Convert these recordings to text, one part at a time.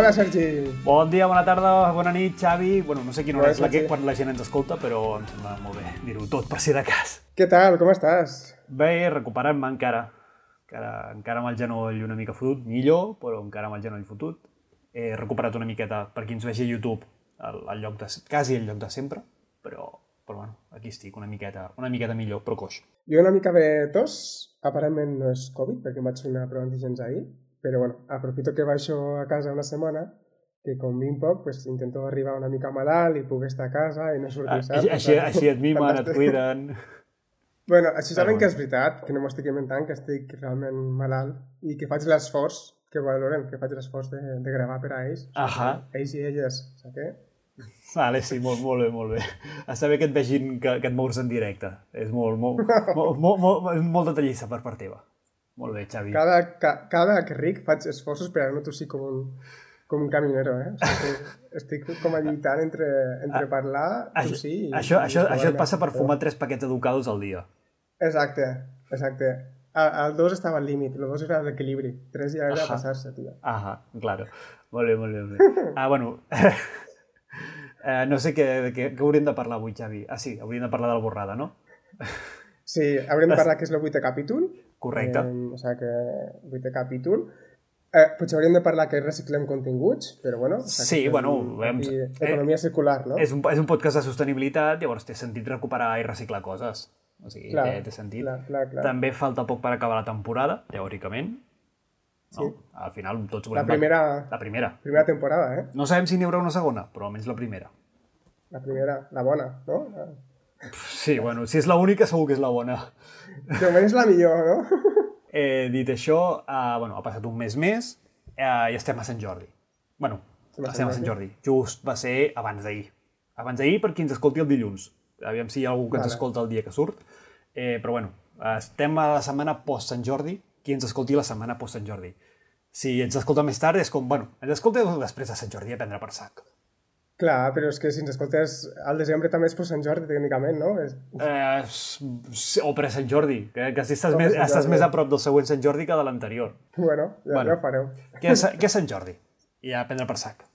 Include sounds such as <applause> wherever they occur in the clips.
Hola, Sergi. Bon dia, bona tarda, bona nit, Xavi. Bueno, no sé quina hora és la que, quan la gent ens escolta, però em sembla molt bé dir-ho tot per si de cas. Què tal? Com estàs? Bé, recuperant-me encara. encara. Encara amb el genoll una mica fotut, millor, però encara amb el genoll fotut. He recuperat una miqueta, per qui ens vegi a YouTube, al, al lloc de, quasi al lloc de sempre, però, però bueno, aquí estic, una miqueta, una miqueta millor, però coix. Jo una mica de tos, aparentment no és Covid, perquè em vaig fer una prova d'antígens ahir, però bueno, aprofito que baixo a casa una setmana, que com vinc poc, pues, intento arribar una mica malalt i puc estar a casa i no sortir, Ah, saps? així, així et mimen, et cuiden... Bueno, així saben bueno. que és veritat, que no m'ho estic inventant, que estic realment malalt i que faig l'esforç, que valoren, que faig l'esforç de, de gravar per a ells. Ahà. Ells i elles, saps què? Vale, sí, molt, molt bé, molt bé. Està bé que et vegin que, que et mous en directe. És molt, molt, <laughs> molt, molt, molt, molt detallista per part teva. Molt bé, Xavi. Cada, ca, cada que ric faig esforços per a no tossir com un, com un caminero, eh? O sigui, estic <laughs> com a lluitant entre, entre parlar, Això, tossir i... això, i això, això et passa per fumar tres paquets educados al dia. Exacte, exacte. El, el 2 estava al límit, el 2 era l'equilibri, 3 ja era passar-se, tio. Ahà, claro. Molt bé, molt bé. Molt bé. <laughs> Ah, bueno, <laughs> eh, no sé què, què, què hauríem de parlar avui, Xavi. Ah, sí, hauríem de parlar de la borrada, no? Sí, haurem de parlar que és el vuitè capítol. Correcte. Eh, o sigui que vuitè capítol. Eh, potser hauríem de parlar que reciclem continguts, però bueno... o sigui Sí, bueno, hem- aquí Economia circular, no? És un, és un podcast de sostenibilitat, llavors té sentit recuperar i reciclar coses. O sigui, Clar, té, té sentit. clar, clar, clar. També falta poc per acabar la temporada, teòricament. No? Sí. Al final tots La volem... primera, La primera. primera temporada, eh? No sabem si n'hi haurà una segona, però almenys la primera. La primera, la bona, no? La- Sí, bueno, si és l'única segur que és la bona. De moment és la millor, no? <laughs> Eh, dit això, eh, bueno, ha passat un mes més eh, i estem a Sant Jordi. bueno, Estem estem a Sant Jordi. Just va ser abans d'ahir. Abans d'ahir per qui ens escolti el dilluns. Aviam si hi ha algú que ens Vale. escolta el dia que surt. Eh, però bueno, estem a la setmana post-Sant Jordi. Qui ens escolti la setmana post-Sant Jordi. Si ens escolta més tard és com, bueno, ens escolta després de Sant Jordi a prendre per sac. Clar, però és que si ens escoltes al desembre també és per Sant Jordi, tècnicament, no? És... Eh, o per Sant Jordi, que, que si estàs, més, estàs més a prop del següent Sant Jordi que de l'anterior. Bueno, ja, Bueno. ja ho fareu. Què és, què és Sant Jordi? I a prendre per sac.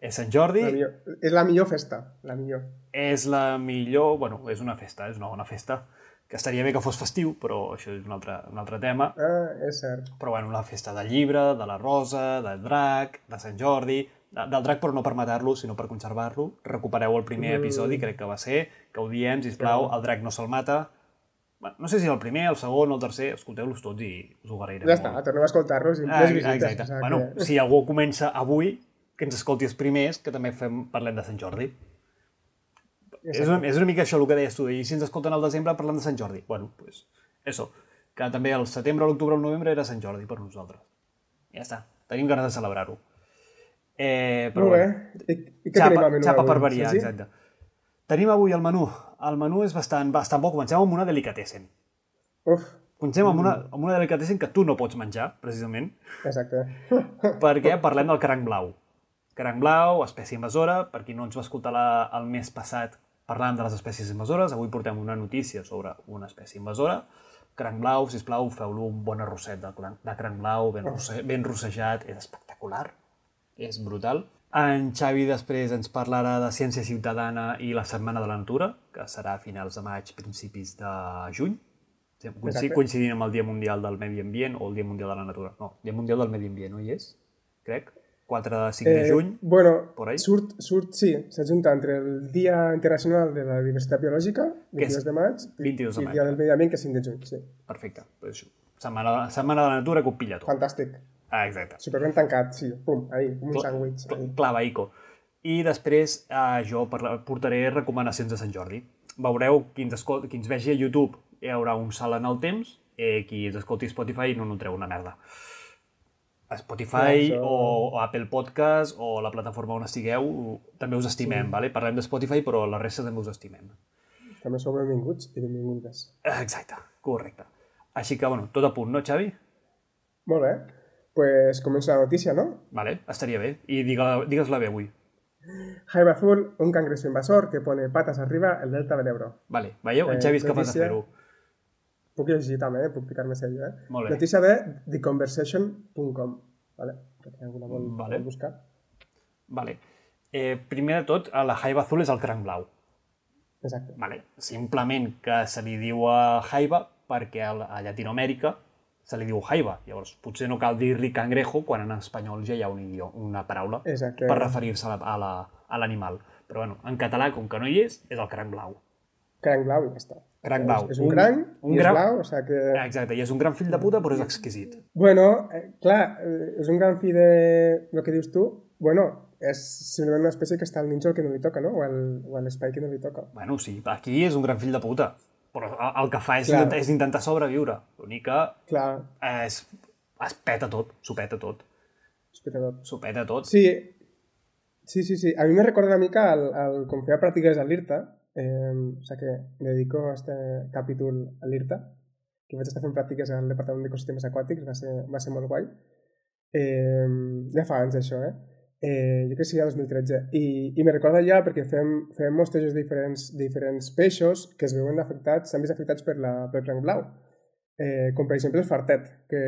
És Sant Jordi, La millor, és la millor festa, la millor. és la millor... Bueno, és una festa, és una bona festa, que estaria bé que fos festiu, però això és un altre, un altre tema. Ah, és cert. Però bueno, la festa del llibre, de la rosa, del drac, de Sant Jordi... de- Del drac, però no per matar-lo, sinó per conservar-lo. Recupereu el primer Mm. episodi, crec que va ser, que ho diem, sisplau, el drac no se'l mata. Bueno, no sé si el primer, el segon o el tercer, escolteu-los tots i us ho agrairem Ja està, molt. tornem a escoltar-los i Ah, més visites. exacte. o sigui Bueno, que- si algú comença avui, que ens escolti els primers, que també fem, parlem de Sant Jordi. És una, és una mica això el que deies tu, i si ens escolten al desembre parlant de Sant Jordi. Bueno, pues, eso. Que també el setembre, l'octubre, el novembre era Sant Jordi per nosaltres. Ja està. Tenim ganes de celebrar-ho. Eh, però Molt bé. I, i què tenim xapa, al menú xapa per variar, Sergi? exacte. Tenim avui el menú. El menú és bastant, bastant bo. Comencem amb una delicatessen. Uf, Comencem amb una, amb una delicatessen que tu no pots menjar, precisament, exacte. <laughs> perquè parlem del cranc blau. Cranc blau, espècie invasora, per qui no ens va escoltar la, el mes passat parlant de les espècies invasores, avui portem una notícia sobre una espècie invasora. Cranc blau, si plau, feu-lo un bon arrosset de, de cranc blau, ben, rosse, ben rossejat, és espectacular, és brutal. En Xavi després ens parlarà de Ciència Ciutadana i la Setmana de la Natura, que serà a finals de maig, principis de juny, Exacte. coincidint amb el Dia Mundial del Medi Ambient o el Dia Mundial de la Natura. No, Dia Mundial del Medi Ambient, no hi és? Crec. 4 de 5 de juny. bueno, por ahí. surt, surt, sí, s'ajunta entre el Dia Internacional de la Diversitat Biològica, Que és 22 de maig, i, 22 de i el. Dia del Medi Ambient, que és 5 de juny, sí. Perfecte. Pues això. Setmana, setmana de la Natura que ho pilla tot. Fantàstic. Ah, exacte. Superben tancat, sí. Pum, ahí, un sàndwich. ahí. Clavaico. I després eh, jo portaré recomanacions de Sant Jordi. Veureu, qui ens, escol... qui ens vegi a YouTube hi haurà un salt en el temps, eh, qui ens escolti a Spotify no notreu una merda. A Spotify això- o, o Apple Podcast o la plataforma on estigueu, també us estimem, sí. vale? Parlem de Spotify, però la resta també us estimem. També sou benvinguts i benvingudes. Exacte, correcte. Així que, bueno, tot a punt, no, Xavi? Molt bé. Pues comença la notícia, no? Vale, estaria bé. I digue- digues-la bé avui. Jaime Azul, un cangrejo invasor que pone patas arriba el delta del Ebro. Vale, veieu? En Eh, Xavi és capaç de notícia- fer-ho. Puc llegir també, eh? puc ficar-me sèrio, eh? Molt bé. Notícia de theconversation.com, vale? Per si algú la vol, Vale. vol buscar. Vale. Eh, primer de tot, la jaiba azul és el cranc blau. Exacte. Vale. Simplement que se li diu a jaiba perquè a, a Llatinoamèrica se li diu jaiba. Llavors, potser no cal dir-li cangrejo quan en espanyol ja hi ha un idioma, una paraula Exacte. per referir-se a la- a la- a l'animal. Però bueno, en català, com que no hi és, és el cranc blau. Cranc blau i ja està. Cranc blau. És un, Un- cranc un i és gran- blau, o sigui que... Exacte, i és un gran fill de puta, però és exquisit. Bueno, eh, clar, eh, és un gran fi de el que dius tu. Bueno, és simplement una espècie que està al nínxol que no li toca, no? O, o a l'espai que no li toca. Bueno, sí, aquí és un gran fill de puta, però el- el que fa és, Clar. intentar, és intentar sobreviure. L'únic que Clar, és, es peta tot, s'ho peta tot, s'ho peta tot. Sí, sí, sí, sí. A mi me recorda una mica al, al com feia pràctiques a l'IRTA, eh, o sigui que dedico este capítol a l'IRTA, que vaig estar fent pràctiques al Departament d'Ecosistemes Aquàtics, va ser, va ser molt guai. Eh, ja fa anys això, eh? Eh jo crec que seria 2013. I, i me recorda ja perquè fem, fem mostejos de diferents, diferents peixos que es veuen afectats, s'han vist afectats per la, pel cranc blau. Eh, com per exemple el fartet, que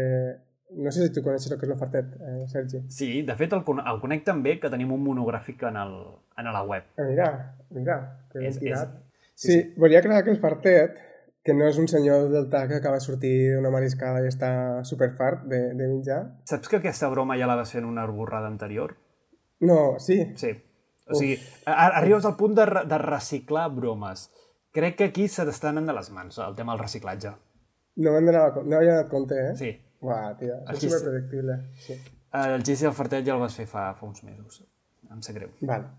no sé si tu coneixes el que és el fartet, eh, Sergi. Sí, de fet el, el conec també que tenim un monogràfic en, el, en la web. Ah, mira, mira, que ben És- tirat. sí, Sí, sí, volia aclarar que el fartet, que no és un senyor del TAC que acaba de sortir d'una mariscada i està superfart de, de menjar. Saps que aquesta broma ja la vas fer en una borrada anterior? No, sí, Sí. O sigui, arribes al punt de, de reciclar bromes. Crec que aquí se t'estan anant de les mans, el tema del reciclatge. no me'n donava, no havia donat compte, eh? Sí. Uah, tia, és superpredictible. Sí. El Gissi del Fartet ja el vas fer fa, fa uns mesos. Em sap greu. Vale.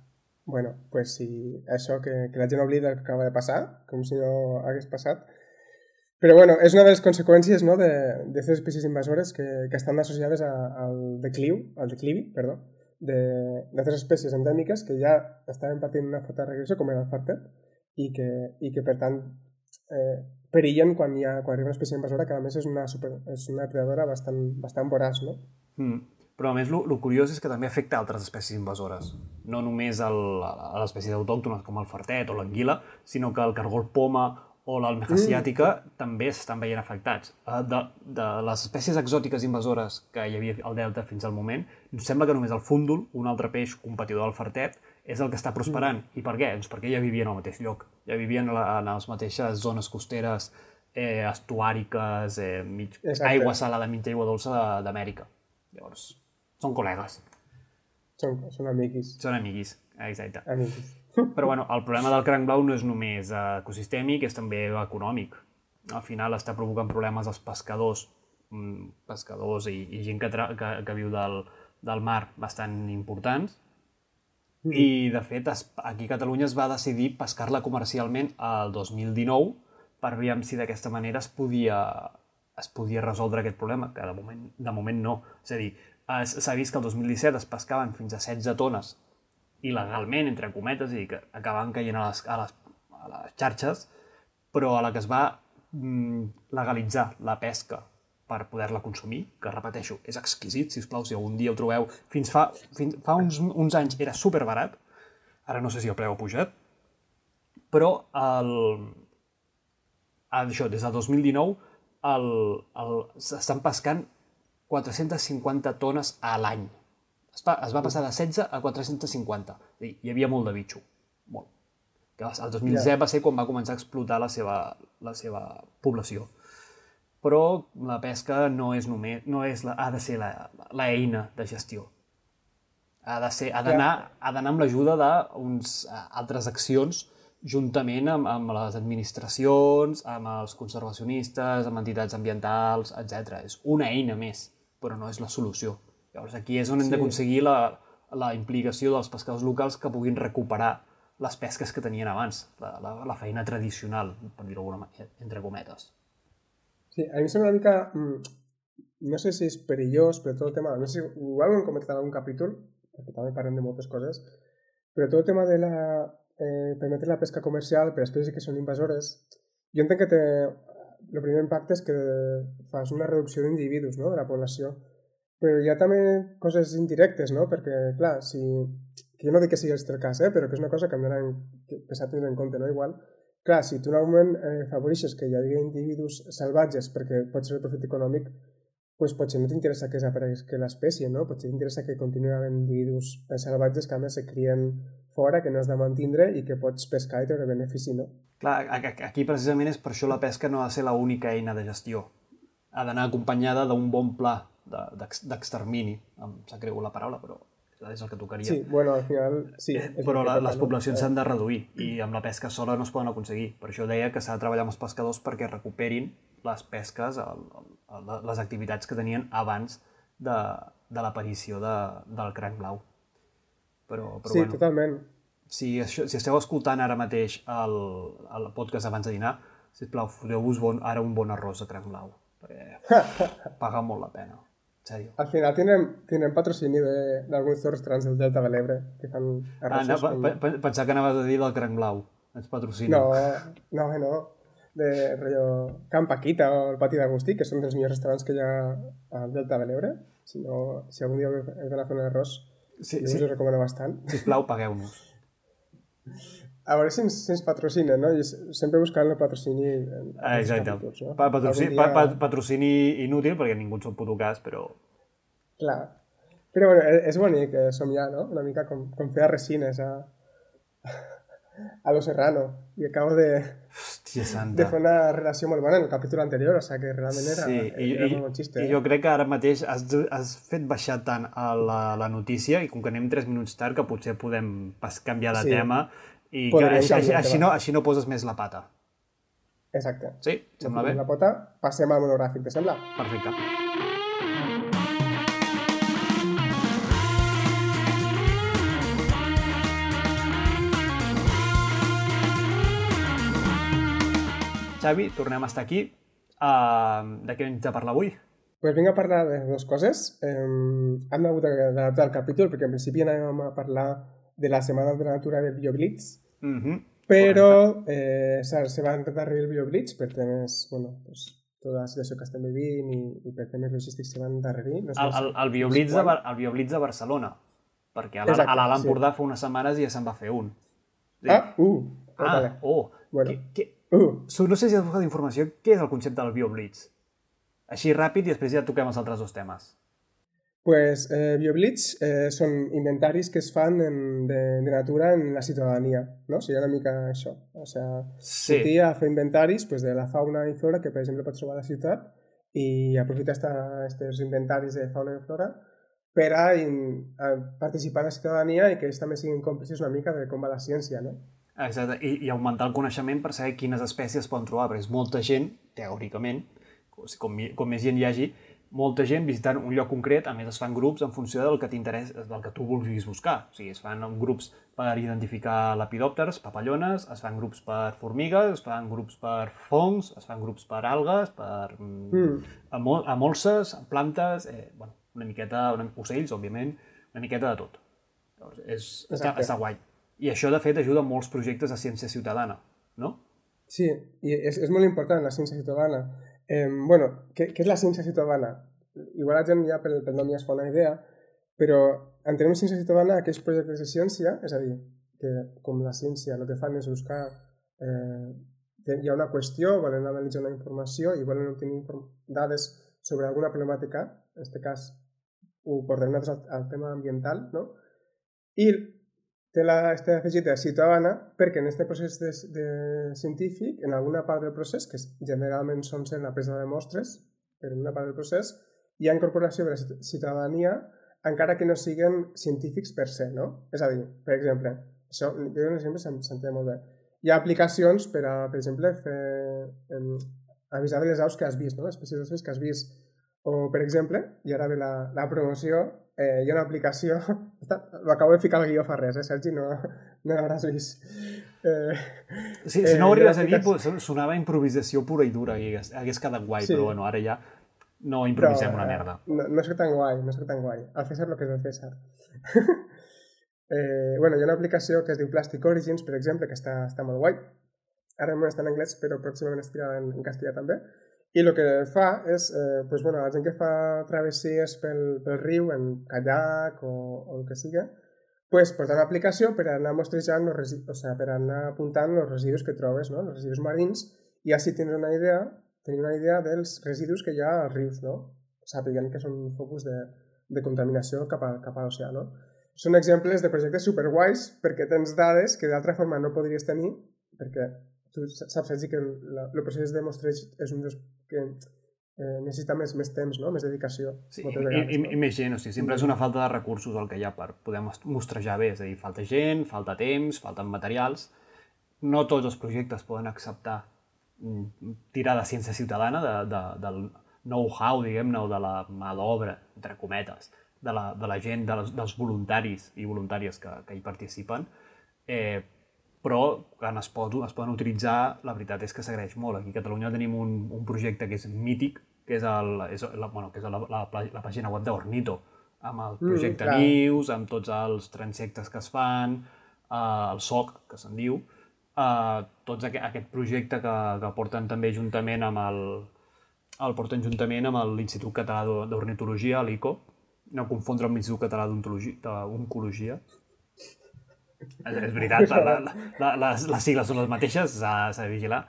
Bueno, pues sí, això que, que la gent oblida el que acaba de passar, com si no hagués passat. Però bueno, és una de les conseqüències no, d'aquestes espècies invasores que, que estan associades a, al decliu, al declivi, perdó, d'altres espècies endèmiques que ja estaven patint una forta regressió, com era el fartet, i que, i que per tant eh, perillen quan, hi ha, quan arriba una espècie invasora que a més és una, super, és una predadora bastant, bastant voraç, no? Mm. Però a més, el curiós és que també afecta altres espècies invasores. No només el, a les espècies autòctones com el fartet o l'anguila, sinó que el cargol poma o l'almeja asiàtica també s'estan veient afectats. Eh, De, de les espècies exòtiques invasores que hi havia al delta fins al moment, sembla que només el fúndol, un altre peix competidor del fartet, és el que està prosperant. I per què? Doncs perquè ja vivien al mateix lloc. Ja vivien la- en les mateixes zones costeres eh, estuàriques, eh, mig, Exacte. aigua salada, mitja aigua dolça d'Amèrica. Llavors, són col·legues, Són, són amiguis. són amiguis, exacte. amiguis. Però bueno, el problema del cranc blau no és només eh, ecosistèmic, és també econòmic. Al final està provocant problemes als pescadors, mm, pescadors i, i gent que, tra que, que viu del, del mar bastant importants. I, de fet, es, aquí a Catalunya es va decidir pescar-la comercialment al 2019 per veure si d'aquesta manera es podia, es podia resoldre aquest problema, que de moment, de moment no. És a dir, s'ha vist que el 2017 es pescaven fins a 16 tones il·legalment, entre cometes, i que acabaven caient a les, a les, a les xarxes, però a la que es va mm, legalitzar la pesca per poder-la consumir, que repeteixo, és exquisit, si us plau, si algun dia ho trobeu. Fins fa, fins, fa uns, uns anys era superbarat, ara no sé si el preu ha pujat, però el, això, des del 2019 el, el, s'estan pescant 450 tones a l'any. Es, va, es va passar de 16 a 450. És a dir, hi havia molt de bitxo. Molt. Que el 2017 Ja. va ser quan va començar a explotar la seva, la seva població. Però la pesca no és només, no és la, ha de ser la, la eina de gestió. Ha de ser, ha d'anar ha d'anar amb l'ajuda d'uns eh, altres accions juntament amb, amb les administracions, amb els conservacionistes, amb entitats ambientals, etc. És una eina més, però no és la solució. Llavors aquí és on hem Sí. d'aconseguir la, la implicació dels pescadors locals que puguin recuperar les pesques que tenien abans, la, la, la feina tradicional, per dir-ho d'alguna manera, entre cometes. Sí, a mi em sembla una mica... mm, No sé si és perillós, però tot el tema... No sé si ho hem comentat en algun capítol, perquè també parlem de moltes coses, però tot el tema de la... Eh, permetre la pesca comercial per espècies que són invasores, jo entenc que té... El primer impacte és que fas una reducció d'individus no? de la població, però hi ha també coses indirectes, no? Perquè, clar, si... Que jo no dic que sigui el cas, eh? però que és una cosa que hem que s'ha de tenir en compte, no? Igual, clar, si tu en moment eh, favoreixes que hi hagi individus salvatges perquè pot ser el profit econòmic, pues potser no t'interessa que desaparegui l'espècie, no? Potser t'interessa que continuï havent individus salvatges que a més se crien fora, que no has de mantindre i que pots pescar i treure benefici, no? Clar, aquí precisament és per això la pesca no ha de ser l'única eina de gestió. Ha d'anar acompanyada d'un bon pla d'extermini. De, em sap greu la paraula, però és el que tocaria. Sí, bueno, al final... Sí, eh, però la, les poblacions s'han de reduir i amb la pesca sola no es poden aconseguir. Per això deia que s'ha de treballar amb els pescadors perquè recuperin les pesques, el, el, les activitats que tenien abans de, de l'aparició de, del cranc blau. Però, però sí, bueno, totalment. Si, això, si esteu escoltant ara mateix el, el podcast abans de dinar, sisplau, foteu-vos bon, ara un bon arròs de cranc blau, perquè <laughs> paga molt la pena. En sèrio. Al final tenen, tenen patrocini d'alguns restaurants del Delta de l'Ebre que fan. Ah, no, com... pensava que anaves a dir del cranc blau. Ens patrocina. No, no, no. De rotllo Camp Paquita o el Pati d'Agustí, que són dels millors restaurants que hi ha al Delta de l'Ebre. Si, no, si algun dia heu d'anar a fer un arròs, Sí, sí. us ho recomano bastant. Sisplau, pagueu-nos. <laughs> A veure si ens, si ens patrocina, no? I sempre buscant el patrocini... Ah, exacte. Capítols, no? pa patrocini, dia... pa patrocini inútil, perquè ningú ens puto cas, però... Clar. Però bueno, e-, és bonic eh, somiar, no? Una mica com, com fer resines a, a Lo Serrano. I acabo de, Hòstia santa. de fer una relació molt bona en el capítol anterior, o sigui que realment era, sí, i, era molt bon xiste. I jo crec que ara mateix has, has fet baixar tant a la, la notícia i com que anem 3 minuts tard que potser podem pas canviar de sí. tema i que, així, així, així, no, així no poses més la pata. Exacte. Sí, sembla bé. La pota, passem al monogràfic, te sembla? Perfecte. Xavi, tornem a estar aquí. Uh, de què hem de parlar avui? Pues vinc a parlar de dues coses. Eh, hem hagut d'adaptar el capítol perquè en principi anàvem a parlar de la Setmana de la Natura del BioBlitz, mm -hmm. però eh, se va endarrerir el BioBlitz per temes, bueno, pues, tota la situació que estem vivint i, i per temes logístics se van endarrerir. No sé el, el, el, BioBlitz de, el BioBlitz de Barcelona, perquè a l'Alt Empordà sí. fa unes setmanes ja se'n va fer un. Ah, uh, ah, vale. oh, bueno. que, que, Uh. No sé si has buscat informació. Què és el concepte del BioBlitz? Així ràpid i després ja toquem els altres dos temes. Pues eh, BioBlitz eh, són inventaris que es fan en, de, de natura en la ciutadania, no? Seria una mica això. O sea, sí. sortir a fer inventaris pues, de la fauna i flora que, per exemple, pots trobar a la ciutat i aprofitar aquests inventaris de fauna i flora per a, in, a participar en la ciutadania i que ells també siguin còmplices una mica de com va la ciència, no? Exacte, I, i augmentar el coneixement per saber quines espècies poden trobar, perquè és molta gent, teòricament, com, com més gent hi hagi, molta gent visitant un lloc concret, a més es fan grups en funció del que t'interessa, del que tu vulguis buscar. O sigui, es fan grups per identificar lepidòpters, papallones, es fan grups per formigues, es fan grups per fongs, es fan grups per algues, per mm. amol amolses, plantes, eh, bueno, una miqueta, una, ocells, òbviament, una miqueta de tot. Llavors, és, està, està guai. I això, de fet, ajuda a molts projectes de ciència ciutadana, no? Sí, i és, és molt important la ciència ciutadana. Eh, bueno, què, què és la ciència ciutadana? Igual la gent ja pel, pel nom ja es fa una idea, però entenem ciència ciutadana aquells projectes de ciència, és a dir, que com la ciència el que fan és buscar eh, hi ha una qüestió, volen analitzar una informació i volen obtenir dades sobre alguna problemàtica, en aquest cas ho portem nosaltres al, al tema ambiental, no? I té aquesta afegida ciutadana perquè en aquest procés de, de científic, en alguna part del procés, que generalment són sent la presa de mostres, però en una part del procés, hi ha incorporació de la ciutadania encara que no siguin científics per se, no? És a dir, per exemple, això, jo un exemple s'entén molt bé. Hi ha aplicacions per a, per exemple, fer, en, avisar de les aus que has vist, no? espècies que has vist. O, per exemple, i ara ve la, la promoció, eh, hi ha una aplicació... <laughs> M'acabo de ficar al guió fa res, eh, Sergi? No, no l'hauràs vist. Eh, sí, si no ho arribes a dir, pues, sonava improvisació pura i dura i hagués, hagués quedat guai, sí. però bueno, ara ja no improvisem però, una merda. No, no és tan guai, no és tan guai. Al César lo que és el César. <laughs> eh, bueno, hi ha una aplicació que es diu Plastic Origins, per exemple, que està, està molt guai. Ara no està en anglès, però pròximament estirà en, en castellà també i el que fa és, eh, pues, bueno, la gent que fa travessies pel, pel riu en kayak o, o el que siga, pues, portar una aplicació per anar mostrejant els residus, o sigui, per anar apuntant els residus que trobes, no? els residus marins, i així tens una idea, tenir una idea dels residus que hi ha als rius, no? sàpiguen que són focus de, de contaminació cap a, cap a l'oceà, no? Són exemples de projectes superguais perquè tens dades que d'altra forma no podries tenir perquè tu saps, Sergi, que el, el procés de mostreig és un dels que eh, necessita més, més temps, no? més dedicació. Sí, i, vegades, i, no? i més gent, o sigui, sempre és una falta de recursos el que hi ha per poder mostrejar bé, és a dir, falta gent, falta temps, falten materials, no tots els projectes poden acceptar mm, tirar de ciència ciutadana, de, de, del know-how, diguem-ne, o de la mà d'obra, entre cometes, de la, de la gent, de les, dels voluntaris i voluntàries que, que hi participen, eh, però quan es, pot, es poden utilitzar, la veritat és que s'agraeix molt. Aquí a Catalunya tenim un, un projecte que és mític, que és, el, és, la, bueno, que és la, la, la pàgina web d'Ornito, amb el mm, projecte mm, News, amb tots els transectes que es fan, eh, el SOC, que se'n diu, eh, tots aquest, aquest projecte que, que porten també juntament amb el, el porten juntament amb l'Institut Català d'Ornitologia, l'ICO, no confondre amb l'Institut Català d'Oncologia, és, és veritat, la, la, <laughs> la, les, les sigles són les mateixes, s'ha de vigilar.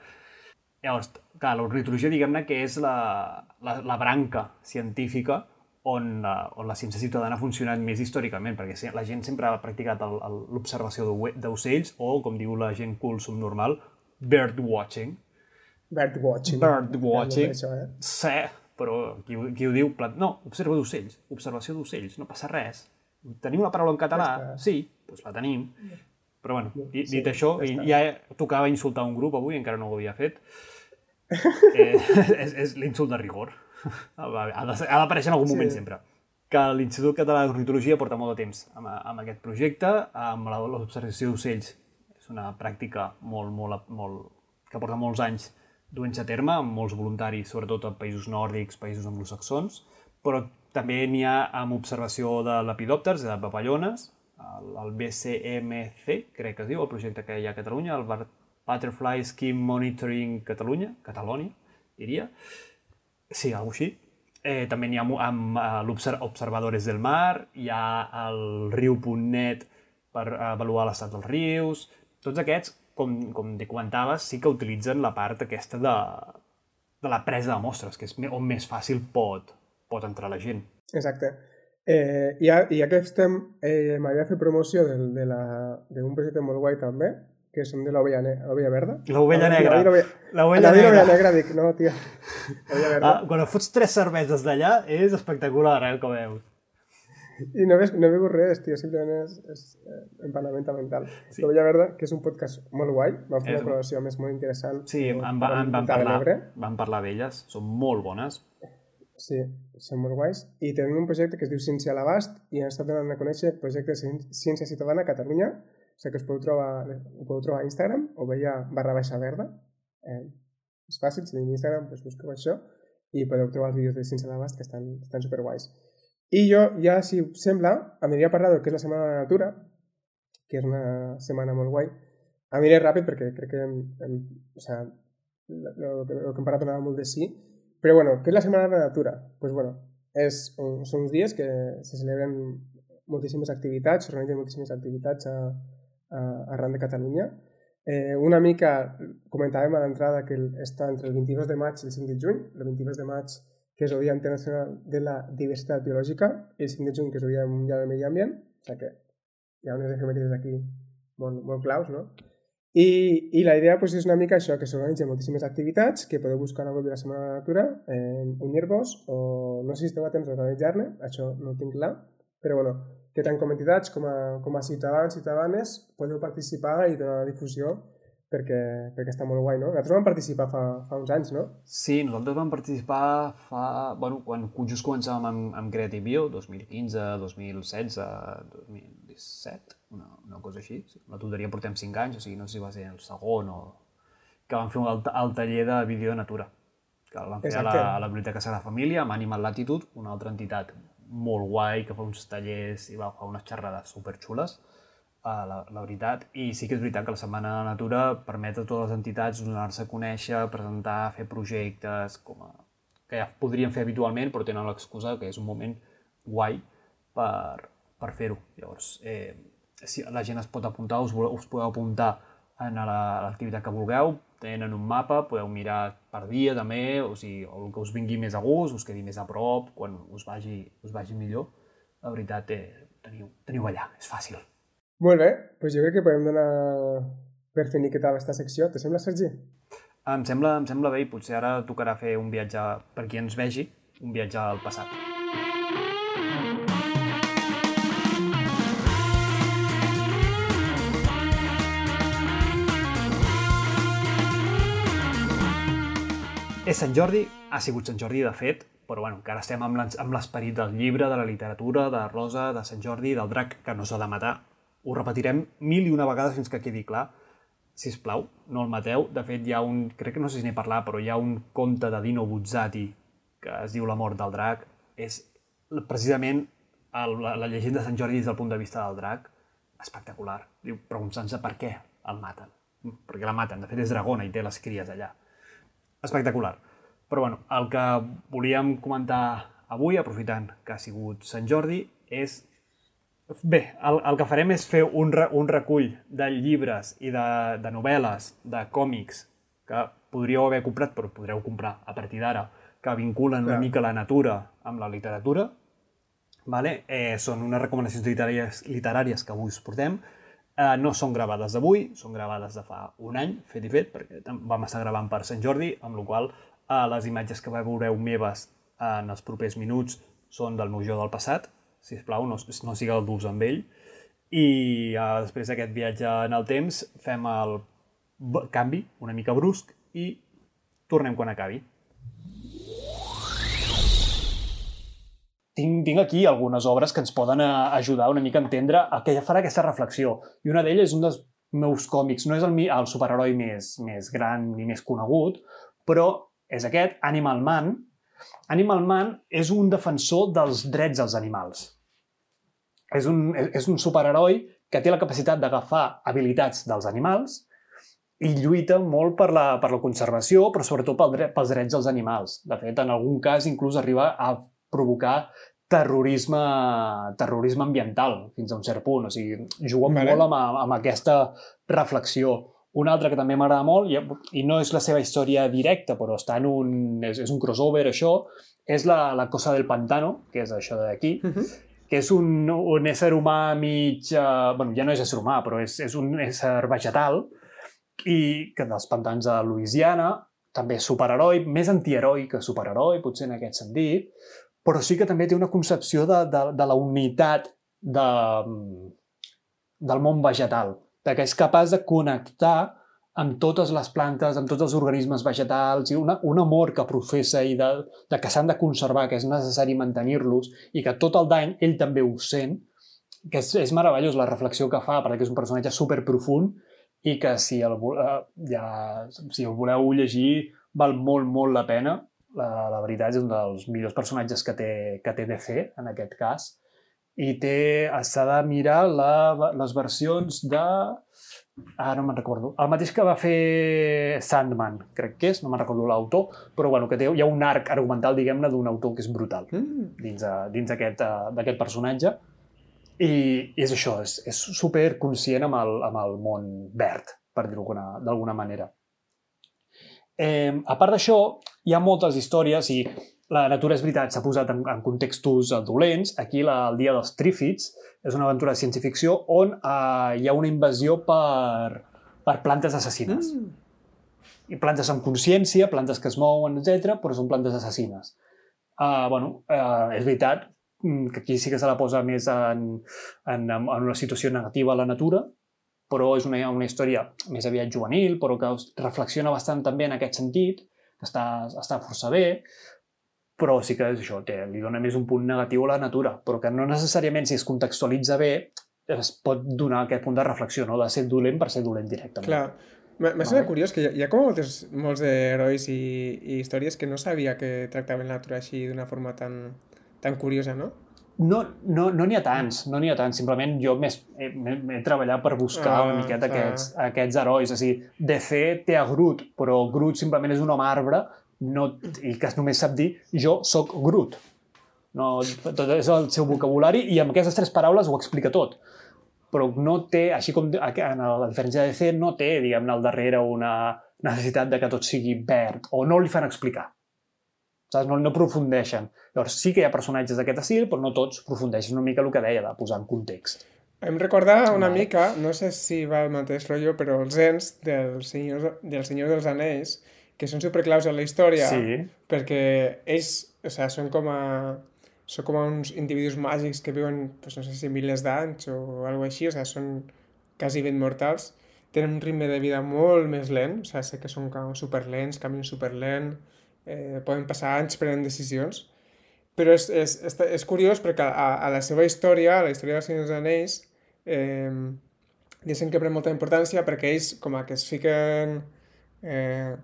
Llavors, clar, l'ornitologia, diguem-ne, que és la, la, la branca científica on, la, on la ciència ciutadana ha funcionat més històricament, perquè la gent sempre ha practicat l'observació d'ocells o, com diu la gent cool subnormal, bird watching. Bird watching. Bird watching. No eh? Sí, però qui, qui ho diu... No, observa d'ocells, observació d'ocells, no passa res. Tenim la paraula en català? Sí, doncs la tenim. Però bueno, dit, sí, això, ja, ja tocava insultar un grup avui, encara no ho havia fet. <laughs> Eh, <laughs> és és l'insult de rigor. Ha d'aparèixer en algun moment sí. sempre. Que l'Institut Català d'Ornitologia porta molt de temps amb, amb aquest projecte, amb l'observació d'ocells. És una pràctica molt, molt, molt, que porta molts anys duent a terme, amb molts voluntaris, sobretot a països nòrdics, països anglosaxons, però també n'hi ha amb observació de lepidòpters, de papallones, el, el BCMC, crec que es diu, el projecte que hi ha a Catalunya, el Butterfly Scheme Monitoring Catalunya, Catalònia, diria. Sí, alguna així. Eh, també n'hi ha amb, amb l'Observadores del Mar, hi ha el riu.net per avaluar l'estat dels rius. Tots aquests, com, com te comentaves, sí que utilitzen la part aquesta de, de la presa de mostres, que és on més fàcil pot, pot entrar la gent. Exacte. Eh, ja, ja que estem, eh, m'havia fet promoció d'un projecte molt guai també, que són de l'ovella ne verda. L'ovella negra. L'ovella negra. negra, dic, no, tia. Ah, quan fots tres cerveses d'allà és espectacular, eh, com veus. I no he, no he begut res, tio, simplement és, és eh, empanamenta mental. Sí. L'Ovella Verda, que és un podcast molt guai, vam fer una col·laboració més molt interessant. Sí, en, en, en, van, parlar, van parlar d'elles, són molt bones. Sí, guais. I tenim un projecte que es diu Ciència a l'abast i han estat donant a conèixer el projecte Ciència Ciutadana a Catalunya. O sigui que us podeu trobar, ho podeu trobar a Instagram o veia barra baixa verda. Eh, és fàcil, si tenim Instagram, doncs busqueu això i podeu trobar els vídeos de Ciència a l'abast que estan, estan superguais. I jo, ja, si us sembla, aniria a parlar del que és la Setmana de la Natura, que és una setmana molt guai. Aniré ràpid perquè crec que hem, hem, o sigui, el, que hem parlat donava molt de sí, però bueno, què és la Setmana de la Natura? pues bueno, és, són uns dies que se celebren moltíssimes activitats, s'organitzen moltíssimes activitats a, a, arran de Catalunya. Eh, una mica comentàvem a l'entrada que està entre el 22 de maig i el 5 de juny. El 22 de maig, que és el Dia Internacional de la Diversitat Biològica, i el 5 de juny, que és el Dia Mundial del Medi Ambient. O sigui que hi ha unes efemèrides aquí molt, molt claus, no? I, i la idea pues, és una mica això, que s'organitzen moltíssimes activitats que podeu buscar a la web de la Setmana de la Natura, eh, unir-vos, o no sé si esteu a temps d'organitzar-ne, això no ho tinc clar, però bueno, que tant com entitats com a, com a ciutadans i ciutadanes podeu participar i donar difusió perquè, perquè està molt guai, no? Nosaltres vam participar fa, fa uns anys, no? Sí, nosaltres vam participar fa... Bueno, quan just començàvem amb, amb Creative Bio, 2015, 2016, 2017, una, una cosa així. La tutoria portem 5 anys, o sigui, no sé si va ser el segon o... que vam fer el, el taller de vídeo de natura, que el vam fer a la, a la Biblioteca Sagrada Família, amb Animal Latitude, una altra entitat molt guai, que fa uns tallers i va fer unes xerrades superxules, uh, la, la veritat. I sí que és veritat que la Setmana de la Natura permet a totes les entitats donar-se a conèixer, presentar, fer projectes, com a... que ja podrien fer habitualment, però tenen l'excusa que és un moment guai per, per fer-ho. Llavors, eh, si la gent es pot apuntar, us, us podeu apuntar en la- l'activitat que vulgueu, tenen un mapa, podeu mirar per dia també, o sigui, el que us vingui més a gust, us quedi més a prop, quan us vagi, us vagi millor. La veritat, eh, teniu, teniu allà, és fàcil. Molt bé, doncs jo crec que podem donar per finiquitar aquesta secció. Te sembla, Sergi? Em sembla, em sembla bé i potser ara tocarà fer un viatge, per qui ens vegi, un viatge al passat. És Sant Jordi, ha sigut Sant Jordi de fet, però bueno, encara estem amb l'esperit del llibre, de la literatura, de Rosa, de Sant Jordi, del drac que no s'ha de matar. Ho repetirem mil i una vegades fins que quedi clar. Si us plau, no el mateu. De fet, hi ha un, crec que no sé si n'he parlat, però hi ha un conte de Dino Buzzati que es diu La mort del drac. És precisament el, la, la llegenda de Sant Jordi des del punt de vista del drac espectacular. Diu, preguntant-se per què el maten. Perquè la maten. De fet, és dragona i té les cries allà espectacular. Però bueno, el que volíem comentar avui, aprofitant que ha sigut Sant Jordi, és... Bé, el, el que farem és fer un, re, un recull de llibres i de, de novel·les, de còmics, que podríeu haver comprat, però podreu comprar a partir d'ara, que vinculen una Clar. mica la natura amb la literatura. Vale? Eh, són unes recomanacions literàries, literàries que avui us portem. Eh, no són gravades d'avui, són gravades de fa un any, fet i fet, perquè vam estar gravant per Sant Jordi, amb la qual eh, les imatges que veureu meves en els propers minuts són del meu jo del passat, si plau, no, no sigueu durs amb ell. I eh, després d'aquest viatge en el temps fem el canvi una mica brusc i tornem quan acabi. Tinc, tinc aquí algunes obres que ens poden eh, ajudar una mica a entendre a què farà aquesta reflexió. I una d'elles és un dels meus còmics. No és el, el superheroi més, més gran ni més conegut, però és aquest, Animal Man. Animal Man és un defensor dels drets dels animals. És un, és un superheroi que té la capacitat d'agafar habilitats dels animals i lluita molt per la, per la conservació, però sobretot pel dret, pels drets dels animals. De fet, en algun cas inclús arriba a provocar terrorisme, terrorisme ambiental, fins a un cert punt. O sigui, juga Vale. molt amb, amb aquesta reflexió. Un altre que també m'agrada molt, i, i no és la seva història directa, però està en un, és, és un crossover, això, és la, la Cosa del Pantano, que és això d'aquí, Uh -huh. que és un, un ésser humà mig... Eh, bueno, ja no és ésser humà, però és, és un ésser vegetal i que dels pantans de Louisiana, també superheroi, més antiheroi que superheroi, potser en aquest sentit, però sí que també té una concepció de, de, de la unitat de, del món vegetal, de que és capaç de connectar amb totes les plantes, amb tots els organismes vegetals, i una, un amor que professa i de, de que s'han de conservar, que és necessari mantenir-los, i que tot el dany ell també ho sent, que és, és meravellós la reflexió que fa, perquè és un personatge super profund i que si el, eh, ja, si el voleu llegir val molt, molt la pena. La, la veritat és un dels millors personatges que té, que té DC, en aquest cas. I té, s'ha de mirar la, les versions de... Ah, no me'n recordo. El mateix que va fer Sandman, crec que és, no me'n recordo l'autor, però bueno, que té, hi ha un arc argumental, diguem-ne, d'un autor que és brutal Mm. dins, de- dins d'aquest eh, d'aquest personatge. I, I és això, és, és super conscient amb el, amb el món verd, per dir-ho d'alguna manera. Eh, a part d'això, hi ha moltes històries i la natura és veritat, s'ha posat en, en contextos dolents. Aquí, la, el dia dels Trífids, és una aventura de ciència-ficció on eh, hi ha una invasió per, per plantes assassines Mm. i plantes amb consciència, plantes que es mouen, etc, però són plantes assassines. Uh, bueno, uh, és veritat mm, que aquí sí que se la posa més en, en, en una situació negativa a la natura, però és una, una història més aviat juvenil, però que reflexiona bastant també en aquest sentit, que està, està força bé, però sí que és això, té, li dona més un punt negatiu a la natura, però que no necessàriament si es contextualitza bé es pot donar aquest punt de reflexió, no? de ser dolent per ser dolent directament. Clar. M'ha semblat curiós que hi ha, hi ha com moltes, molts d'herois i, i històries que no sabia que tractaven la natura així d'una forma tan, tan curiosa, no? No no no n'hi ha tants, no n'hi ha tants. Simplement jo m'he m'he- m'he treballat per buscar Ah, una miqueta clar. aquests, aquests herois. És a dir, DC té a Groot, però Groot simplement és un home arbre no, i que només sap dir jo sóc Groot. No, tot és el seu vocabulari i amb aquestes tres paraules ho explica tot. però no té, així com en la diferència de DC, no té, diguem-ne, al darrere una necessitat de que tot sigui verd, o no li fan explicar. Saps? No, no aprofundeixen. Llavors, sí que hi ha personatges d'aquest estil, però no tots aprofundeixen una mica el que deia, de posar en context. Em recorda una vale. mica, no sé si va al mateix rotllo, però els ens del Senyor, del Senyor dels Anells, que són superclaus en la història, sí. perquè ells, o sigui, són com a són com uns individus màgics que viuen, doncs no sé si milers d'anys o alguna així, o sigui, són quasi ben mortals, tenen un ritme de vida molt més lent, o sigui, sé que són superlents, caminen superlent, eh, poden passar anys prenent decisions, però és, és, és, és curiós perquè a, a la seva història, a la història dels Senyors Anells, eh, dicen que pren molta importància perquè ells com a que es fiquen... Eh,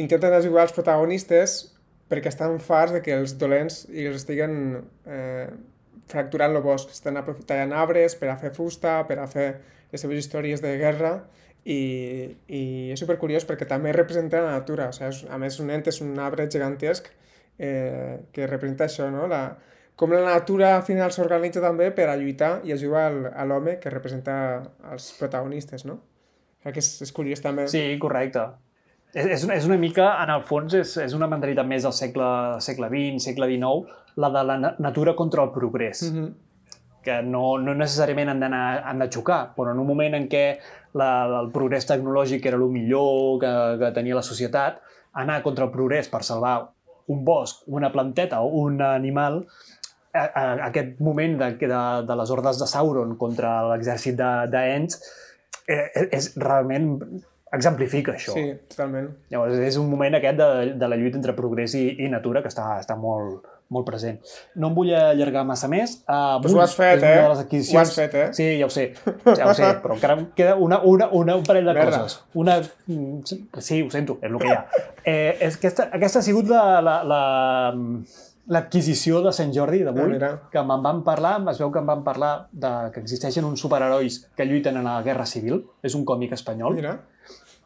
intenten ajudar els protagonistes perquè estan farts de que els dolents i els estiguen eh, fracturant el bosc, estan aprofitant arbres per a fer fusta, per a fer les seves històries de guerra i, i és supercuriós perquè també representa la natura, o sigui, a més un ent és un arbre gigantesc eh, que representa això, no? La, com la natura al final s'organitza també per a lluitar i ajudar a l'home que representa els protagonistes, no? Crec que és, és curiós també. Sí, correcte. És, és, una, és una mica, en el fons, és, és una mentalitat més del segle, segle XX, segle XIX, la de la natura contra el progrés. Mm -hmm. Que no, no necessàriament han, han de xocar, però en un moment en què la, el progrés tecnològic era el millor que, que tenia la societat, anar contra el progrés per salvar un bosc, una planteta o un animal, a, a, aquest moment de, de, de les hordes de Sauron contra l'exèrcit d'Ents, de, eh, és realment exemplifica això. Sí, totalment. Llavors, és un moment aquest de, de la lluita entre progrés i, i natura que està, està molt, molt present. No em vull allargar massa més. Uh, pues ho has fet, eh? Ho has fet, eh? Sí, ja ho sé, ja ho sé, <laughs> però encara em queda una, una, una, un parell de Merda. coses. Una... Sí, ho sento, és el que hi ha. Eh, és que aquesta, aquesta ha sigut la, la, la, l'adquisició de Sant Jordi d'avui, ah, que me'n van parlar, es veu que em van parlar de que existeixen uns superherois que lluiten en la Guerra Civil, és un còmic espanyol. Mira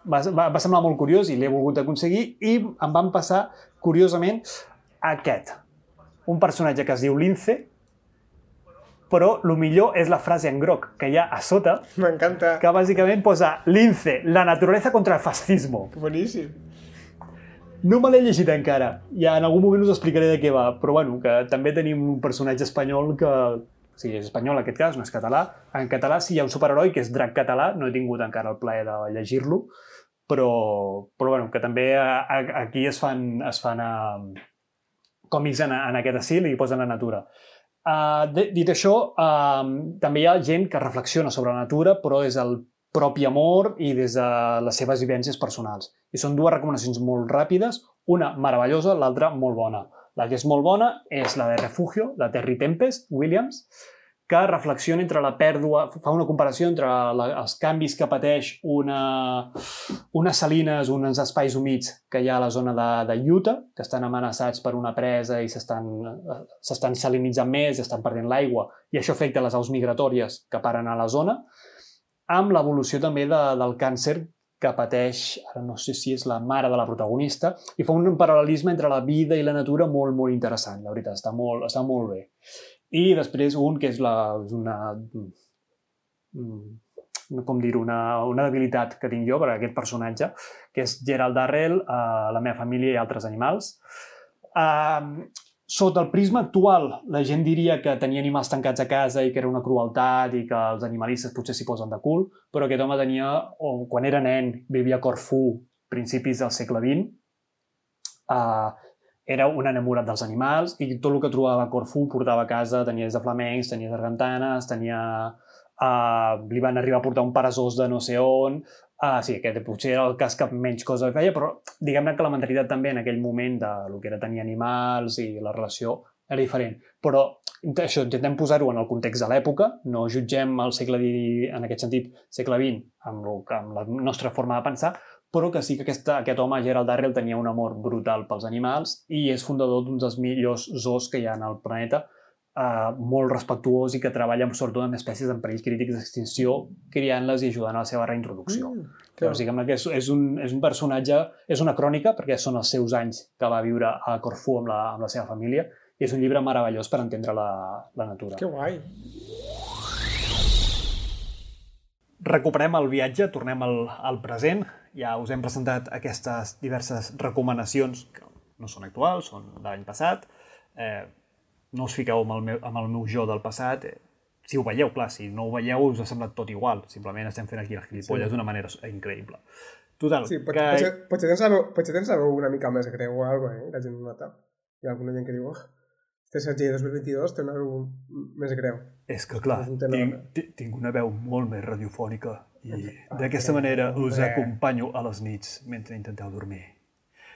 va, va, va semblar molt curiós i l'he volgut aconseguir i em van passar, curiosament, aquest. Un personatge que es diu Lince, però el millor és la frase en groc que hi ha a sota. M'encanta. Que bàsicament posa Lince, la naturaleza contra el fascismo. Boníssim. No me l'he llegit encara. Ja en algun moment us explicaré de què va, però bueno, que també tenim un personatge espanyol que, o sigui, és espanyol en aquest cas, no és català. En català sí hi ha un superheroi que és Drac Català, no he tingut encara el plaer de llegir-lo, però, però bueno, que també a, a, aquí es fan, es fan uh, còmics en, en aquest estil i posen la natura. Uh, dit això, uh, també hi ha gent que reflexiona sobre la natura, però des del propi amor i des de les seves vivències personals. I són dues recomanacions molt ràpides, una meravellosa, l'altra molt bona. La que és molt bona és la de Refugio, de Terry Tempest, Williams, que reflexiona entre la pèrdua, fa una comparació entre la, els canvis que pateix una, unes salines, uns espais humits que hi ha a la zona de, de Utah, que estan amenaçats per una presa i s'estan salinitzant més, estan perdent l'aigua, i això afecta les aus migratòries que paren a la zona, amb l'evolució també de, del càncer que pateix, ara no sé si és la mare de la protagonista, i fa un paral·lelisme entre la vida i la natura molt, molt interessant, la veritat, està molt, està molt bé. I després un que és, la, és una, mm, com dir una, una debilitat que tinc jo per a aquest personatge, que és Gerald Darrell, uh, La meva família i altres animals. Uh, sota el prisma actual, la gent diria que tenia animals tancats a casa i que era una crueltat i que els animalistes potser s'hi posen de cul, però aquest home tenia, o quan era nen, vivia a Corfú, principis del segle XX, uh, era un enamorat dels animals i tot el que trobava a Corfú portava a casa, tenia des de flamencs, tenia sargantanes, tenia... Uh, li van arribar a portar un parasós de no sé on, uh, sí, aquest potser era el cas que menys cosa feia, però diguem-ne que la mentalitat també en aquell moment de lo que era tenir animals i la relació era diferent. Però això intentem posar-ho en el context de l'època, no jutgem el segle en aquest sentit, segle XX, amb, lo, amb la nostra forma de pensar, però que sí que aquesta, aquest home, Gerald Darrell, tenia un amor brutal pels animals i és fundador d'un dels millors zoos que hi ha al planeta, eh, molt respectuós i que treballa sobretot amb espècies en perill crítics d'extinció, criant-les i ajudant a la seva reintroducció. Mm, Llavors, diguem que és, és, un, és un personatge, és una crònica, perquè són els seus anys que va viure a Corfú amb la, amb la seva família, i és un llibre meravellós per entendre la, la natura. Que guai! Recuperem el viatge, tornem al, al present. Ja us hem presentat aquestes diverses recomanacions que no són actuals, són de l'any passat. Eh, no us fiqueu amb el, meu, amb el meu jo del passat. Eh, si ho veieu, clar, si no ho veieu us ha semblat tot igual. Simplement estem fent aquí les gilipolles sí. d'una manera increïble. Total, Sí, pot, que... potser, potser, tens la veu, potser tens la veu una mica més greu o alguna cosa, eh? La gent ho nota. Hi ha alguna gent que diu, oh, Sergi 2022 té una veu més greu. És que, clar, És tinc, ti- tinc una veu molt més radiofònica i Ah, d'aquesta hombre, manera us hombre. acompanyo a les nits mentre intenteu dormir.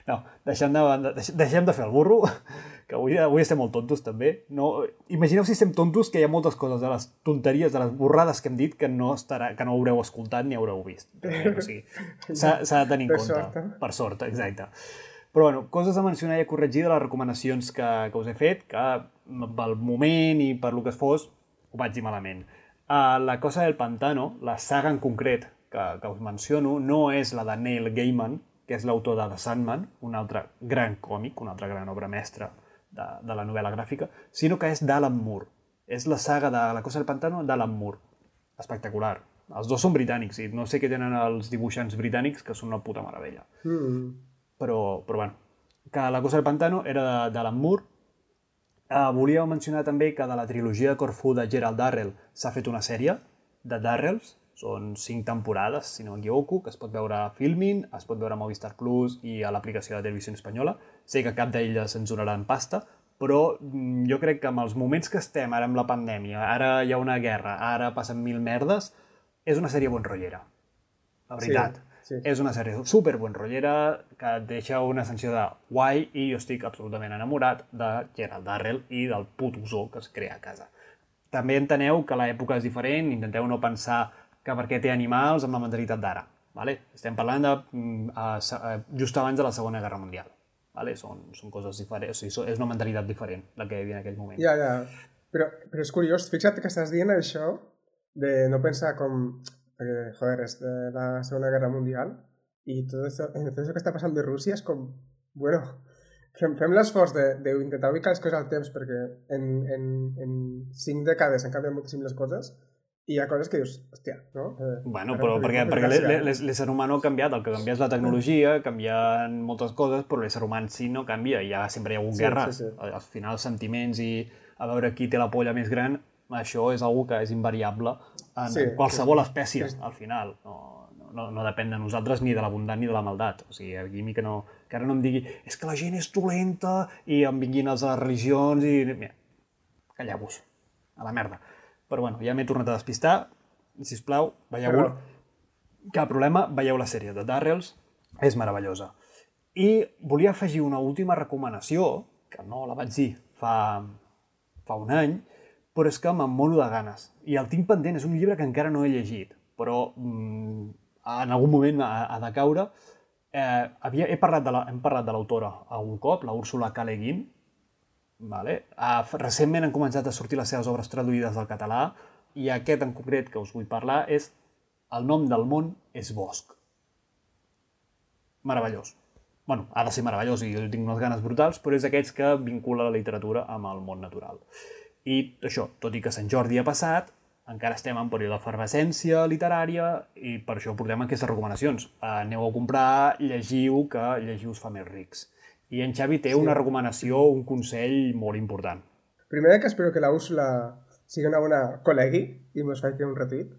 No, deixem de, banda, deixem de fer el burro, <laughs> que avui, avui estem molt tontos també. No, imagineu si estem tontos que hi ha moltes coses de les tonteries, de les borrades que hem dit que no, estarà, que no haureu escoltat ni haureu vist. <laughs> O sigui, de tenir en compte. sort, eh? Per sort, exacte. Però bueno, coses a mencionar i a corregir de les recomanacions que, que us he fet, que pel moment i per lo que fos, ho vaig dir malament. Uh, la Cosa del Pantano, la saga en concret que, que us menciono, no és la de Neil Gaiman, que és l'autor de The Sandman, un altre gran còmic, una altra gran obra mestra de, de la novel·la gràfica, sinó que és d'Alan Moore. És la saga de La Cosa del Pantano d'Alan Moore. Espectacular. Els dos són britànics i no sé què tenen els dibuixants britànics, que són una puta meravella Mm. Però, però bueno, que La cosa del pantano era de- d'Alan Moore. Uh, volia mencionar també que de la trilogia de Corfú de Gerald Darrell s'ha fet una sèrie de Darrells, són cinc temporades, si no m'equivoco, que es pot veure a Filmin, es pot veure a Movistar Plus i a l'aplicació de televisió espanyola. Sé que cap d'elles censuraran pasta, però mm, jo crec que amb els moments que estem ara amb la pandèmia, ara hi ha una guerra, ara passen mil merdes, és una sèrie bon rotllera. La veritat. Sí, sí. És una sèrie super bon rotllera que et deixa una sensació de guai i jo estic absolutament enamorat de Gerald Darrell i del puto zoo que es crea a casa. També enteneu que l'època és diferent, intenteu no pensar que perquè té animals amb la mentalitat d'ara. Vale? Estem parlant de mm, a, a, just abans de la Segona Guerra Mundial. Vale? Són, són coses diferents, o sigui, és una mentalitat diferent la que hi havia en aquell moment. Ja, ja. Però, però és curiós, fixa't que estàs dient això de no pensar com... Perquè, joder, és de la Segona Guerra Mundial i tot això, tot això que està passant de Rússia és com... Bueno, fem, fem l'esforç de- d'intentar ubicar les coses al temps perquè en, en, en cinc dècades han canviat moltíssim les coses i hi ha coses que dius, hòstia, no? Eh, Bueno, ara però per perquè, exemple, perquè l'ésser humà no ha canviat, el que canvia és la tecnologia, canvien moltes coses, però l'ésser humà si no canvia, hi ha, sempre hi ha hagut Sí, guerres. sí, sí. Al al final, sentiments i a veure qui té la polla més gran, això és algo que és invariable en, Sí, qualsevol sí. espècie, Sí. al final. No, no, no depèn de nosaltres ni de la bondat ni de la maldat. O sigui, aquí a mi que, no, que ara no em digui és que la gent és dolenta i em vinguin les religions i... Mira, calleu-vos, a la merda. Però bueno, ja m'he tornat a despistar. Si us plau, veieu Perdó. cap problema, veieu la sèrie de Darrells, és meravellosa. I volia afegir una última recomanació, que no la vaig dir fa, fa un any, però és que me'n moro de ganes. I el tinc pendent, és un llibre que encara no he llegit, però mm, en algun moment ha, ha de caure. Eh, havia, he parlat de la, hem parlat de l'autora algun cop, la Úrsula K. Le Guin, Vale. Uh, recentment han començat a sortir les seves obres traduïdes al català i aquest en concret que us vull parlar és El nom del món és bosc. Meravellós. bueno, ha de ser meravellós i jo tinc unes ganes brutals, però és d'aquests que vincula la literatura amb el món natural. I això, tot i que Sant Jordi ha passat, encara estem en període d'efervescència literària i per això portem aquestes recomanacions. Uh, aneu a comprar, llegiu, que llegir us fa més rics. I en Xavi té Sí. una recomanació, un consell molt important. Primer que espero que la Úrsula sigui una bona col·legui i mos faci un retuit.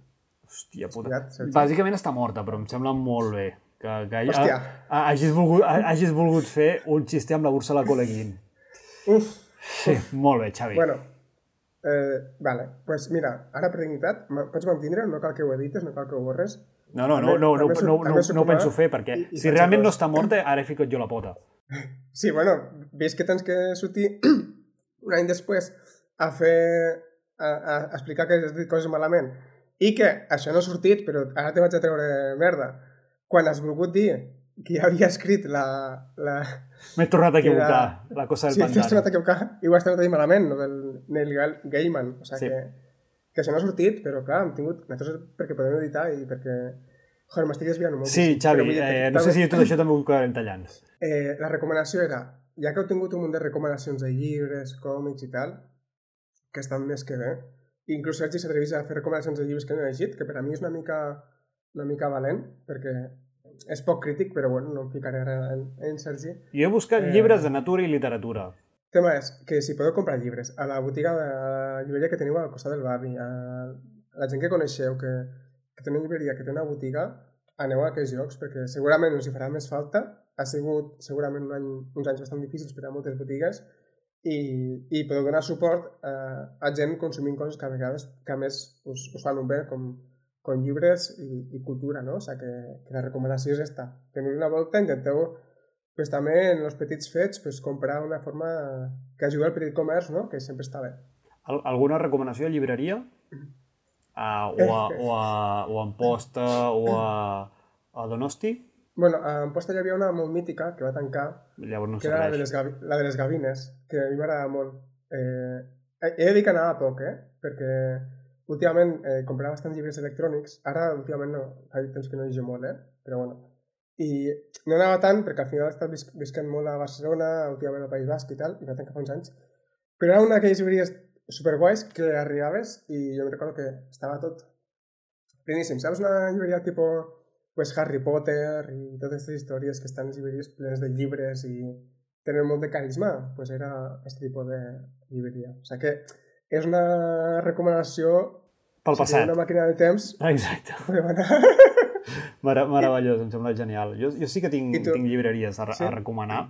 Hòstia puta. Bàsicament està morta, però em sembla molt bé que, que ha, Hòstia. ha, hagis, volgut, ha- hagis volgut fer un xiste amb la Úrsula Coleguin. Uf, Sí, molt bé, Xavi. bueno. Eh, vale, pues mira, ara per dignitat, pots mantindre, no cal que ho edites, no cal que ho borres. no, no, no, també- no, no, també no, no, s'ho no ho penso fer, perquè i- i si realment no està morta, ara he ficat jo la pota. <laughs> Sí, bueno, ves que tens que sortir <clears throat> un any després a fer... a, a explicar que has dit coses malament i que això no ha sortit, però ara te vaig a treure merda. Quan has volgut dir que ja havia escrit la... la... M'he tornat a Que era- equivocar, la cosa del Sí, t'has pantano. tornat a equivocar i ho has tornat a dir malament, no del Neil Ga- Gaiman. O sigui Sí. que, que això no ha sortit, però clar, hem tingut... Nosaltres perquè podem editar i perquè... Joder, m'estic desviant molt. Sí, Xavi, eh, no sé si tot això també ho acabarem tallant. Eh, la recomanació era, ja que heu tingut un munt de recomanacions de llibres, còmics i tal, que estan més que bé, inclús Sergi s'atrevís a fer recomanacions de llibres que no he llegit, que per a mi és una mica, una mica valent, perquè és poc crític, però bueno, no em ficaré ara en, en Sergi. Jo he buscat eh... llibres de natura i literatura. El tema és que si podeu comprar llibres a la botiga, de, a la llibreria que teniu al costat del barri, a la gent que coneixeu, que, que té una llibreria, que té una botiga, aneu a aquests llocs, perquè segurament us hi farà més falta. Ha sigut segurament un any, uns anys bastant difícils per a moltes botigues i, i podeu donar suport a, a gent consumint coses que a vegades que a més us, us fan un bé, com, com llibres i, i cultura, no? O sigui, que, que la recomanació és esta. Teniu una volta, intenteu pues, també en els petits fets pues, comprar una forma que ajudi al petit comerç, no? que sempre està bé. Al alguna recomanació a llibreria? Uh, o, a, o, a, o a Amposta o a, a Donosti? Bueno, a Amposta hi havia una molt mítica que va tancar, Llavors no que era la de, les gavi, la de les gavines, que a mi m'agrada molt. Eh, he de dir que anava poc, eh? perquè últimament eh, comprava bastants llibres electrònics, ara últimament no, fa temps que no llegeixo molt, eh? però bueno, i no anava tant, perquè al final he estat vis visquent molt a Barcelona, últimament al País Basc i tal, i va tancar fa uns anys. Però era una d'aquelles llibreries superguais que arribaves i jo em recordo que estava tot pleníssim. Saps una llibreria tipus pues, Harry Potter i totes aquestes històries que estan llibreries plenes de llibres i tenen molt de carisma? pues era aquest tipus de llibreria. O sigui que és una recomanació pel passat. Si una màquina de temps, Exacte. <laughs> Mara meravellós, em sembla genial. Jo, jo sí que tinc, tinc llibreries a, sí? a recomanar.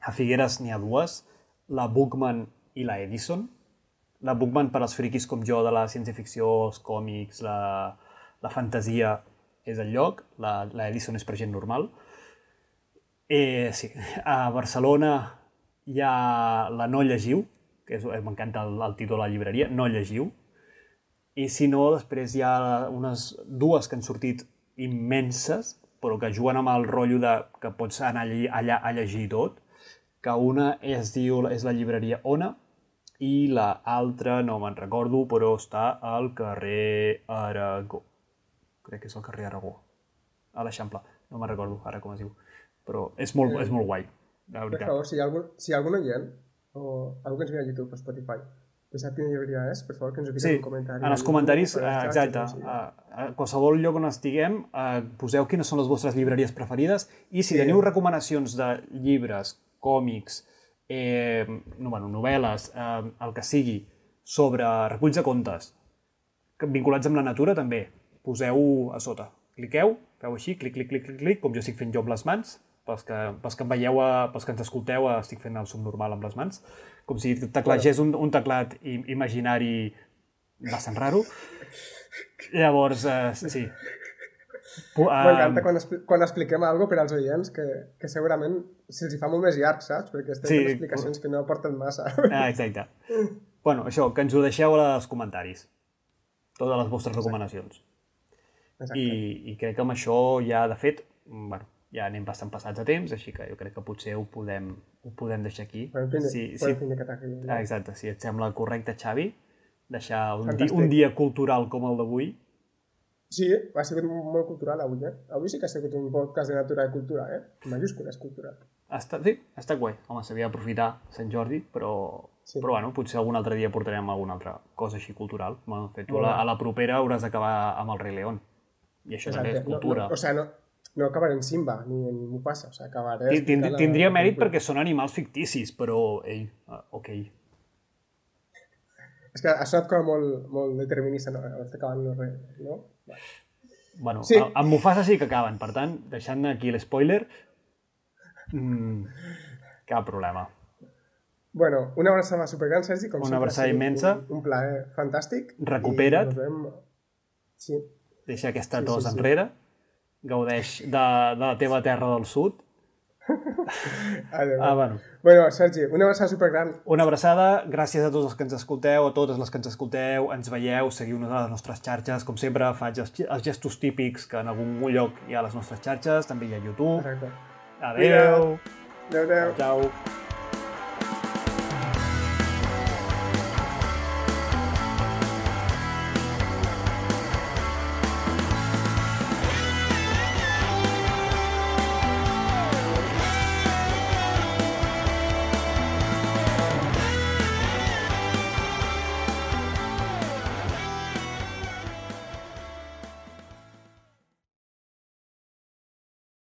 A Figueres n'hi ha dues, la Bookman i la Edison. La Bookman per als friquis com jo de la ciència-ficció, els còmics, la, la fantasia és el lloc, la, la Edison és per gent normal. Eh, sí. A Barcelona hi ha la No Llegiu, que és, m'encanta el, el títol de la llibreria, No Llegiu, i si no, després hi ha unes dues que han sortit immenses, però que juguen amb el rotllo de que pots anar allà, allà a llegir tot, que una es diu, és la llibreria Ona, i la altra no me'n recordo, però està al carrer Aragó. Crec que és al carrer Aragó, a l'Eixample. No me'n recordo ara com es diu, però és molt, eh, és molt guai, la veritat. Per favor, si hi ha algun, si hi ha algun oient, o algú que ens ve a YouTube o Spotify, que sap quina llibreria és, per favor, que ens ho sí, en comentari. en els comentaris, eh, exacte, a, a qualsevol lloc on estiguem, eh, poseu quines són les vostres llibreries preferides i si sí. teniu recomanacions de llibres, còmics, eh, no, bueno, novel·les, eh, el que sigui, sobre reculls de contes, vinculats amb la natura també, poseu a sota. Cliqueu, feu així, clic, clic, clic, clic, clic, com jo estic fent jo amb les mans, pels que, pels que em veieu, a, pels que ens escolteu, estic fent el subnormal amb les mans, com si teclegés un, un teclat imaginari bastant raro. Llavors, uh, sí. M'encanta quan, quan expliquem alguna per als oients que, que segurament se'ls fa molt més llarg, saps? Perquè estem sí, fent explicacions que no aporten massa. Ah, exacte. bueno, això, que ens ho deixeu als comentaris. Totes les vostres recomanacions. Exacte. I, I crec que amb això ja, de fet, bueno, ja anem bastant passats a temps, així que jo crec que potser ho podem, ho podem deixar aquí. Podem fer, si, podem si, fer aquí, ah, exacte, si et sembla correcte, Xavi, deixar un, di, un dia cultural com el d'avui. Sí, ha sigut molt cultural avui, eh? Avui sí que ha sigut un podcast de natura i cultura, eh? Majúscules cultural. Estat, sí, estat guai. Home, s'havia d'aprofitar Sant Jordi, però, sí. però bueno, potser algun altre dia portarem alguna altra cosa així cultural. Bueno, fet, tu a la, a la propera hauràs d'acabar amb el Rei León. I això Exacte. també és cultura. No, no, o sigui, no, no acabaré en Simba ni en Mufasa, o sigui, acabaré... Tind tindria mèrit perquè són animals ficticis, però, ei, uh, ok. És que ha sonat com molt, molt determinista, no? Està acabant no res, no? Bueno, sí. amb Mufasa sí que acaben, per tant, deixant aquí l'espoiler, mmm, cap problema. Bueno, una abraçada supergran, Sergi, com una abraçada immensa. Un, un plaer fantàstic. Recupera't. Veiem... Sí. Deixa aquesta sí, tos sí, sí. enrere gaudeix de, de la teva terra del sud. <laughs> Ah, bueno. bueno, Sergi, una abraçada supergran. Una abraçada, gràcies a tots els que ens escolteu, a totes les que ens escolteu, ens veieu, seguiu-nos a les nostres xarxes, com sempre faig els, els gestos típics que en algun lloc hi ha a les nostres xarxes, també hi ha YouTube. Exacte. Adéu. Adéu, adéu. Ciao.